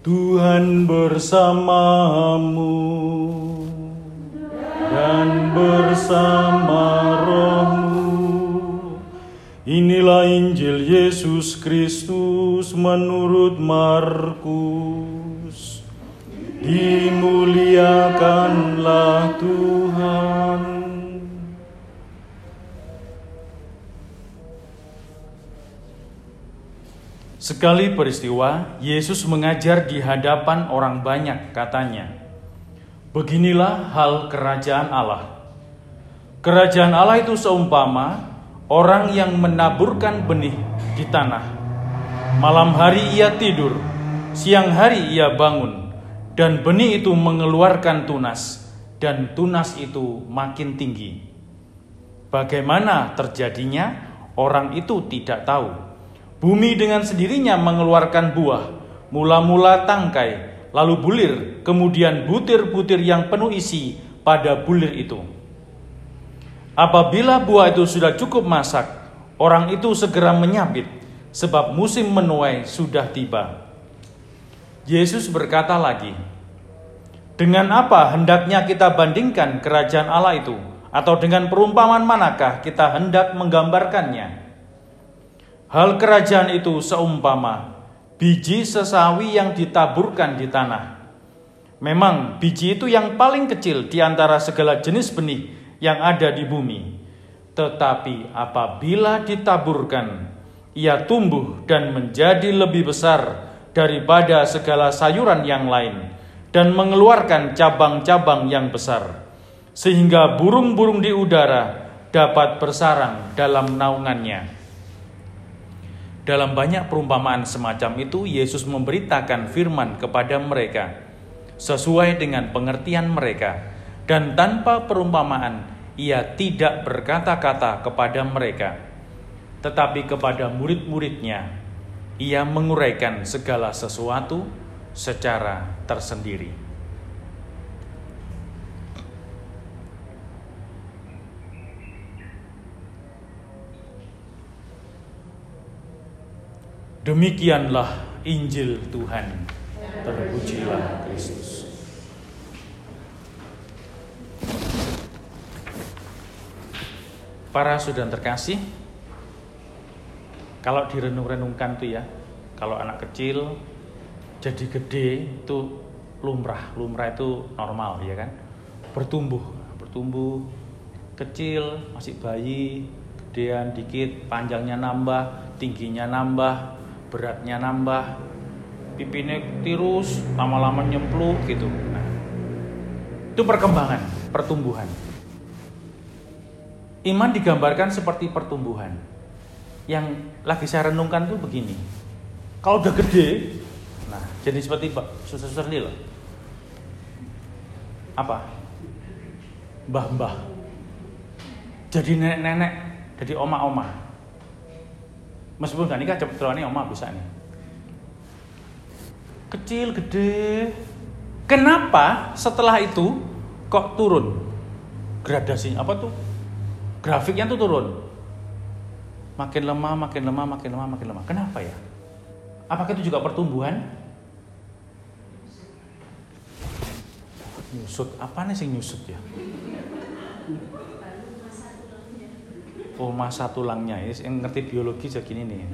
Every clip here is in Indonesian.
Tuhan bersamamu dan bersama rohmu. Inilah Injil Yesus Kristus menurut Markus. Dimuliakanlah Tuhan. Sekali peristiwa, Yesus mengajar di hadapan orang banyak, katanya, "Beginilah hal kerajaan Allah. Kerajaan Allah itu seumpama orang yang menaburkan benih di tanah. Malam hari ia tidur, siang hari ia bangun, dan benih itu mengeluarkan tunas, dan tunas itu makin tinggi. Bagaimana terjadinya? Orang itu tidak tahu." Bumi dengan sendirinya mengeluarkan buah, mula-mula tangkai, lalu bulir, kemudian butir-butir yang penuh isi pada bulir itu. Apabila buah itu sudah cukup masak, orang itu segera menyabit, sebab musim menuai sudah tiba. Yesus berkata lagi, "Dengan apa hendaknya kita bandingkan kerajaan Allah itu, atau dengan perumpamaan manakah kita hendak menggambarkannya?" Hal kerajaan itu seumpama biji sesawi yang ditaburkan di tanah. Memang biji itu yang paling kecil di antara segala jenis benih yang ada di bumi. Tetapi apabila ditaburkan, ia tumbuh dan menjadi lebih besar daripada segala sayuran yang lain dan mengeluarkan cabang-cabang yang besar, sehingga burung-burung di udara dapat bersarang dalam naungannya. Dalam banyak perumpamaan semacam itu, Yesus memberitakan firman kepada mereka sesuai dengan pengertian mereka, dan tanpa perumpamaan ia tidak berkata-kata kepada mereka, tetapi kepada murid-muridnya ia menguraikan segala sesuatu secara tersendiri. Demikianlah Injil Tuhan. Terpujilah Kristus. Para saudara terkasih, kalau direnung-renungkan tuh ya, kalau anak kecil jadi gede itu lumrah, lumrah itu normal ya kan, bertumbuh, bertumbuh kecil masih bayi, gedean dikit, panjangnya nambah, tingginya nambah, beratnya nambah, pipinya tirus, lama-lama nyemplung gitu. Nah, itu perkembangan, pertumbuhan. Iman digambarkan seperti pertumbuhan. Yang lagi saya renungkan tuh begini. Kalau udah gede, nah jadi seperti suster-suster ini loh. Apa? Mbah-mbah. Jadi nenek-nenek, jadi oma-oma Meskipun gak nikah cepet nih oma bisa nih. Kecil, gede. Kenapa setelah itu kok turun? Gradasinya apa tuh? Grafiknya tuh turun. Makin lemah, makin lemah, makin lemah, makin lemah. Kenapa ya? Apakah itu juga pertumbuhan? Nyusut, apa nih sih nyusut ya? Oh masa tulangnya ya yang ngerti biologi segini nih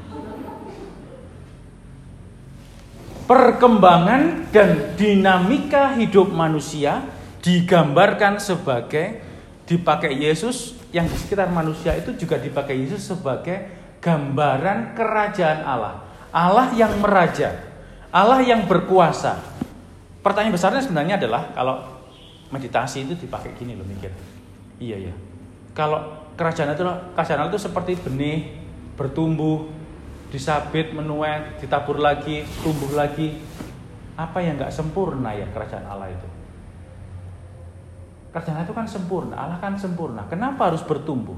perkembangan dan dinamika hidup manusia digambarkan sebagai dipakai Yesus yang di sekitar manusia itu juga dipakai Yesus sebagai gambaran kerajaan Allah. Allah yang meraja, Allah yang berkuasa. Pertanyaan besarnya sebenarnya adalah kalau meditasi itu dipakai gini loh mikir. Iya ya. Kalau kerajaan itu kerajaan itu seperti benih bertumbuh, disabit, menuai, ditabur lagi, tumbuh lagi. Apa yang nggak sempurna ya kerajaan Allah itu? Kerajaan itu kan sempurna, Allah kan sempurna. Kenapa harus bertumbuh?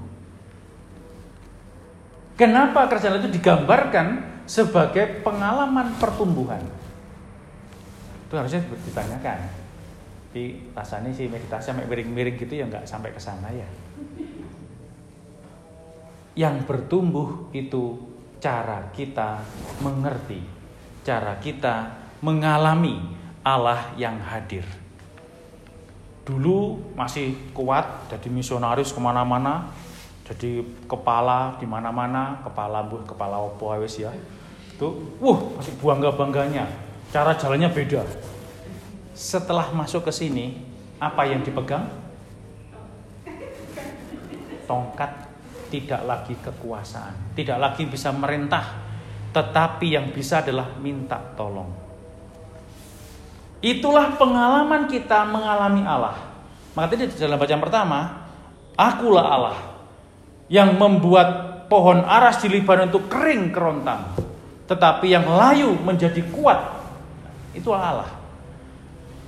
Kenapa kerajaan itu digambarkan sebagai pengalaman pertumbuhan? Itu harusnya ditanyakan. Tapi rasanya sih meditasi sampai miring-miring gitu ya nggak sampai ke sana ya yang bertumbuh itu cara kita mengerti, cara kita mengalami Allah yang hadir. Dulu masih kuat jadi misionaris ke mana-mana, jadi kepala di mana-mana, kepala bu, kepala opo wis ya. Tuh, wuh masih bangga bangganya. Cara jalannya beda. Setelah masuk ke sini, apa yang dipegang? Tongkat tidak lagi kekuasaan, tidak lagi bisa merintah, tetapi yang bisa adalah minta tolong. Itulah pengalaman kita mengalami Allah. Maka tadi dalam bacaan pertama, akulah Allah yang membuat pohon aras di Libanon itu kering kerontang, tetapi yang layu menjadi kuat. Itu Allah.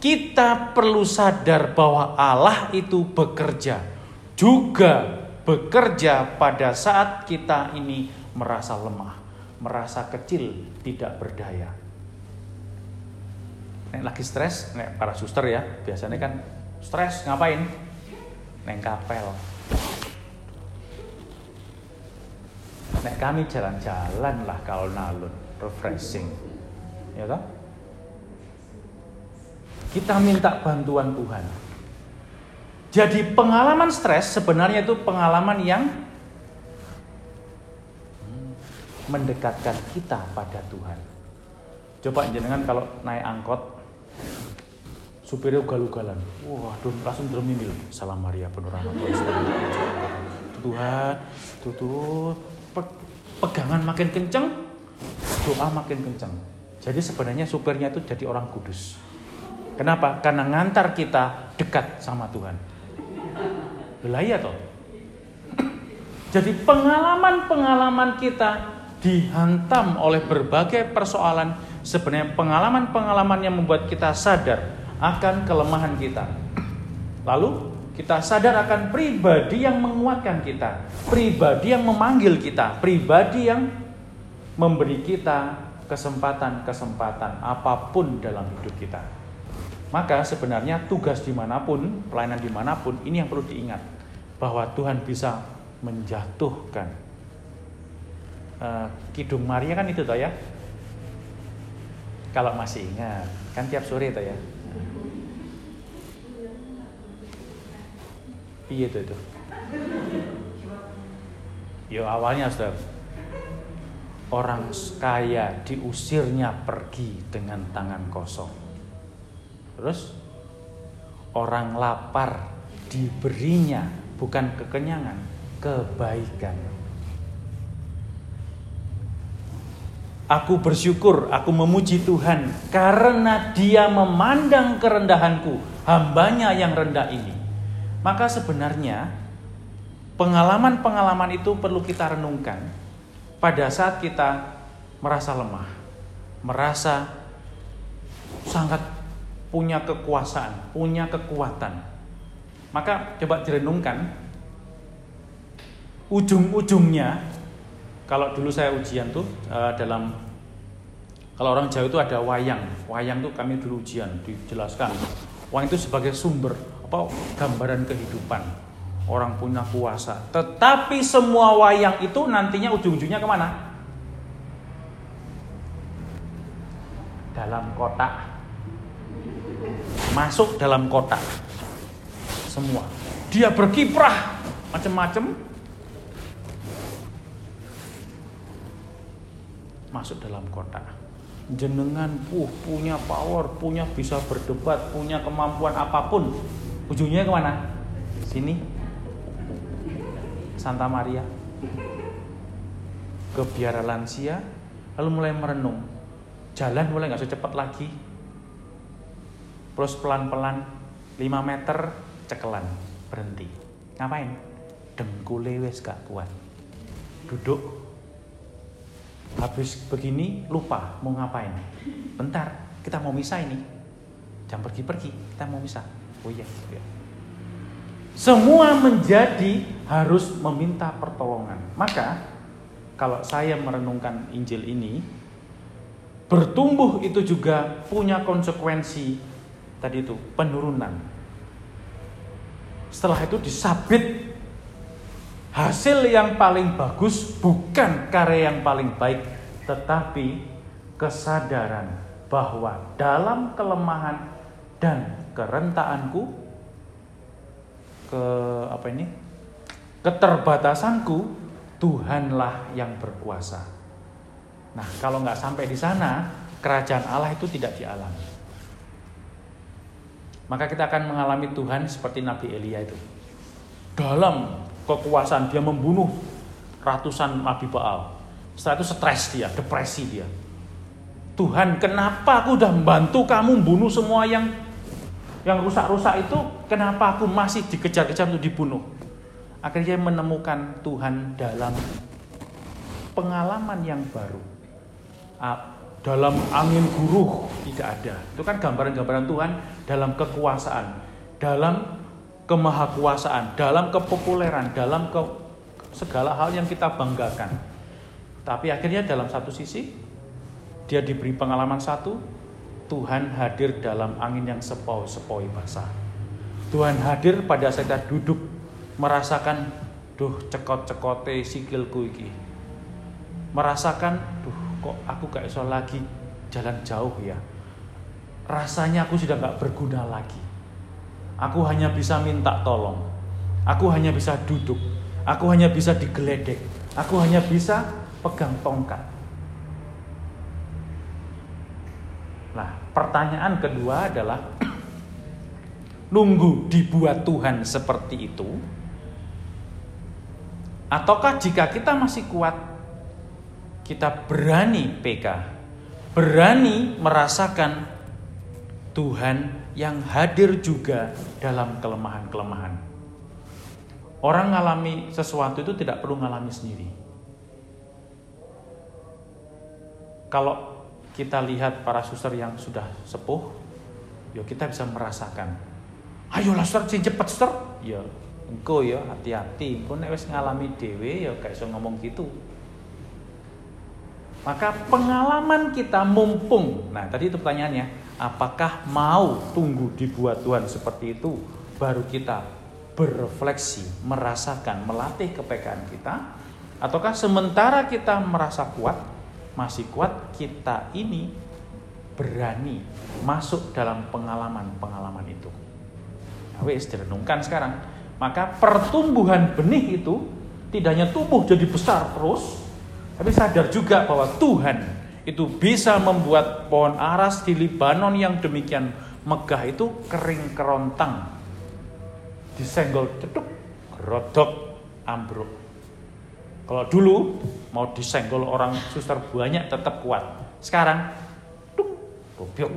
Kita perlu sadar bahwa Allah itu bekerja, juga bekerja pada saat kita ini merasa lemah, merasa kecil, tidak berdaya. Nek lagi stres, nek para suster ya, biasanya kan stres ngapain? Neng kapel. Nek kami jalan-jalan lah kalau nalun, refreshing. Ya toh? Kita minta bantuan Tuhan. Jadi pengalaman stres sebenarnya itu pengalaman yang mendekatkan kita pada Tuhan. Coba jenengan kalau naik angkot supirnya ugal-ugalan. Wah, aduh, langsung termimil. Salam Maria penuh rahmat Tuhan, tuh, pegangan makin kenceng, doa makin kenceng. Jadi sebenarnya supirnya itu jadi orang kudus. Kenapa? Karena ngantar kita dekat sama Tuhan. Belayar toh. Jadi pengalaman-pengalaman kita dihantam oleh berbagai persoalan. Sebenarnya pengalaman-pengalaman yang membuat kita sadar akan kelemahan kita. Lalu kita sadar akan pribadi yang menguatkan kita, pribadi yang memanggil kita, pribadi yang memberi kita kesempatan-kesempatan apa pun dalam hidup kita. Maka sebenarnya tugas di mana pun, pelayanan di mana pun, ini yang perlu diingat. Bahwa Tuhan bisa menjatuhkan. Uh, Kidung Maria kan itu toh ya. Kalau masih ingat, kan tiap sore toh ya. Piye itu itu? Yo awalnya sudah orang kaya diusirnya pergi dengan tangan kosong. Terus orang lapar diberinya bukan kekenyangan, kebaikan. Aku bersyukur, aku memuji Tuhan karena Dia memandang kerendahanku, hambanya yang rendah ini. Maka sebenarnya pengalaman-pengalaman itu perlu kita renungkan pada saat kita merasa lemah, merasa sangat punya kekuasaan, punya kekuatan. Maka coba direnungkan ujung-ujungnya kalau dulu saya ujian tuh uh, dalam kalau orang Jawa itu ada wayang. Wayang tuh kami dulu ujian dijelaskan. Wayang itu sebagai sumber apa gambaran kehidupan orang punya kuasa tetapi semua wayang itu nantinya ujung-ujungnya ke mana dalam kotak masuk dalam kotak semua dia berkiprah macam-macam masuk dalam kotak jenengan uh, punya power punya bisa berdebat punya kemampuan apa pun Ujungnya ke mana? Sini. Santa Maria. Ke biara lansia. Lalu mulai merenung. Jalan mulai nggak secepat lagi. Terus pelan-pelan 5 meter cekelan. Berhenti. Ngapain? Dengkule wes gak kuat. Duduk. Habis begini lupa mau ngapain. Bentar, kita mau misa ini. Jangan pergi-pergi, kita mau misa Oh iya, iya. Semua menjadi harus meminta pertolongan. Maka kalau saya merenungkan Injil ini, bertumbuh itu juga punya konsekuensi tadi itu penurunan. Setelah itu disabit hasil yang paling bagus bukan karya yang paling baik, tetapi kesadaran bahwa dalam kelemahan dan kerentaanku ke apa ini? keterbatasanku Tuhanlah yang berkuasa. Nah, kalau nggak sampai di sana, kerajaan Allah itu tidak dialami. Maka kita akan mengalami Tuhan seperti Nabi Elia itu. Dalam kekuasaan dia membunuh ratusan Nabi Baal. Setelah itu stres dia, depresi dia. Tuhan, kenapa aku udah membantu kamu bunuh semua yang yang rusak-rusak itu? Kenapa aku masih dikejar-kejar untuk dibunuh? Akhirnya menemukan Tuhan dalam pengalaman yang baru. Dalam angin guruh tidak ada. Itu kan gambaran-gambaran Tuhan dalam kekuasaan, dalam kemahakuasaan, dalam kepopuleran, dalam ke segala hal yang kita banggakan. Tapi akhirnya dalam satu sisi dia diberi pengalaman satu, Tuhan hadir dalam angin yang sepoi-sepoi basah. Tuhan hadir pada saat kita duduk merasakan duh cekot-cekote sikilku iki merasakan duh kok aku gak iso lagi jalan jauh ya? Rasanya aku sudah gak berguna lagi. Aku hanya bisa minta tolong. Aku hanya bisa duduk. Aku hanya bisa digeledek. Aku hanya bisa pegang tongkat. Nah pertanyaan kedua adalah nunggu dibuat Tuhan seperti itu Ataukah jika kita masih kuat, kita berani PK, berani merasakan Tuhan yang hadir juga dalam kelemahan-kelemahan. Orang mengalami sesuatu itu tidak perlu mengalami sendiri. Kalau kita lihat para suster yang sudah sepuh, ya kita bisa merasakan. Ayolah suster, cepat suster. Ya, engko ya hati-hati nek wis ngalami dhewe ya gak iso ngomong gitu maka pengalaman kita mumpung. Nah tadi itu pertanyaannya apakah mau tunggu dibuat Tuhan seperti itu? Baru kita berefleksi merasakan melatih kepekaan kita? Ataukah sementara kita merasa kuat masih kuat kita ini berani masuk dalam pengalaman-pengalaman itu. Nah, wis direnungkan sekarang. Maka pertumbuhan benih itu tidak hanya tumbuh jadi besar terus, tapi sadar juga bahwa Tuhan itu bisa membuat pohon aras di Libanon yang demikian megah itu kering kerontang. Disenggol ceduk, rodok, ambruk. Kalau dulu mau disenggol orang suster banyak tetap kuat. Sekarang, tuk, gobyok.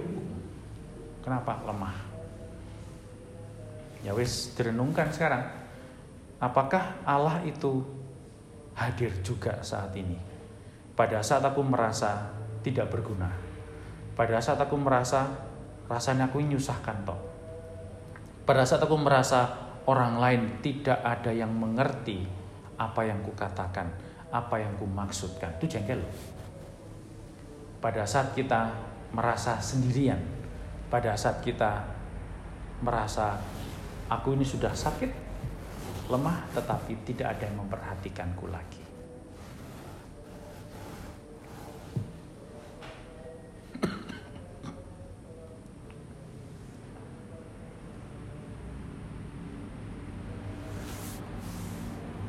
Kenapa? Lemah. Ya wis direnungkan sekarang. Apakah Allah itu hadir juga saat ini? Pada saat aku merasa tidak berguna. Pada saat aku merasa rasanya aku nyusahkan toh. Pada saat aku merasa orang lain tidak ada yang mengerti apa yang kukatakan, apa yang kumaksudkan. Itu jengkel Pada saat kita merasa sendirian, pada saat kita merasa Aku ini sudah sakit, lemah, tetapi tidak ada yang memperhatikanku lagi.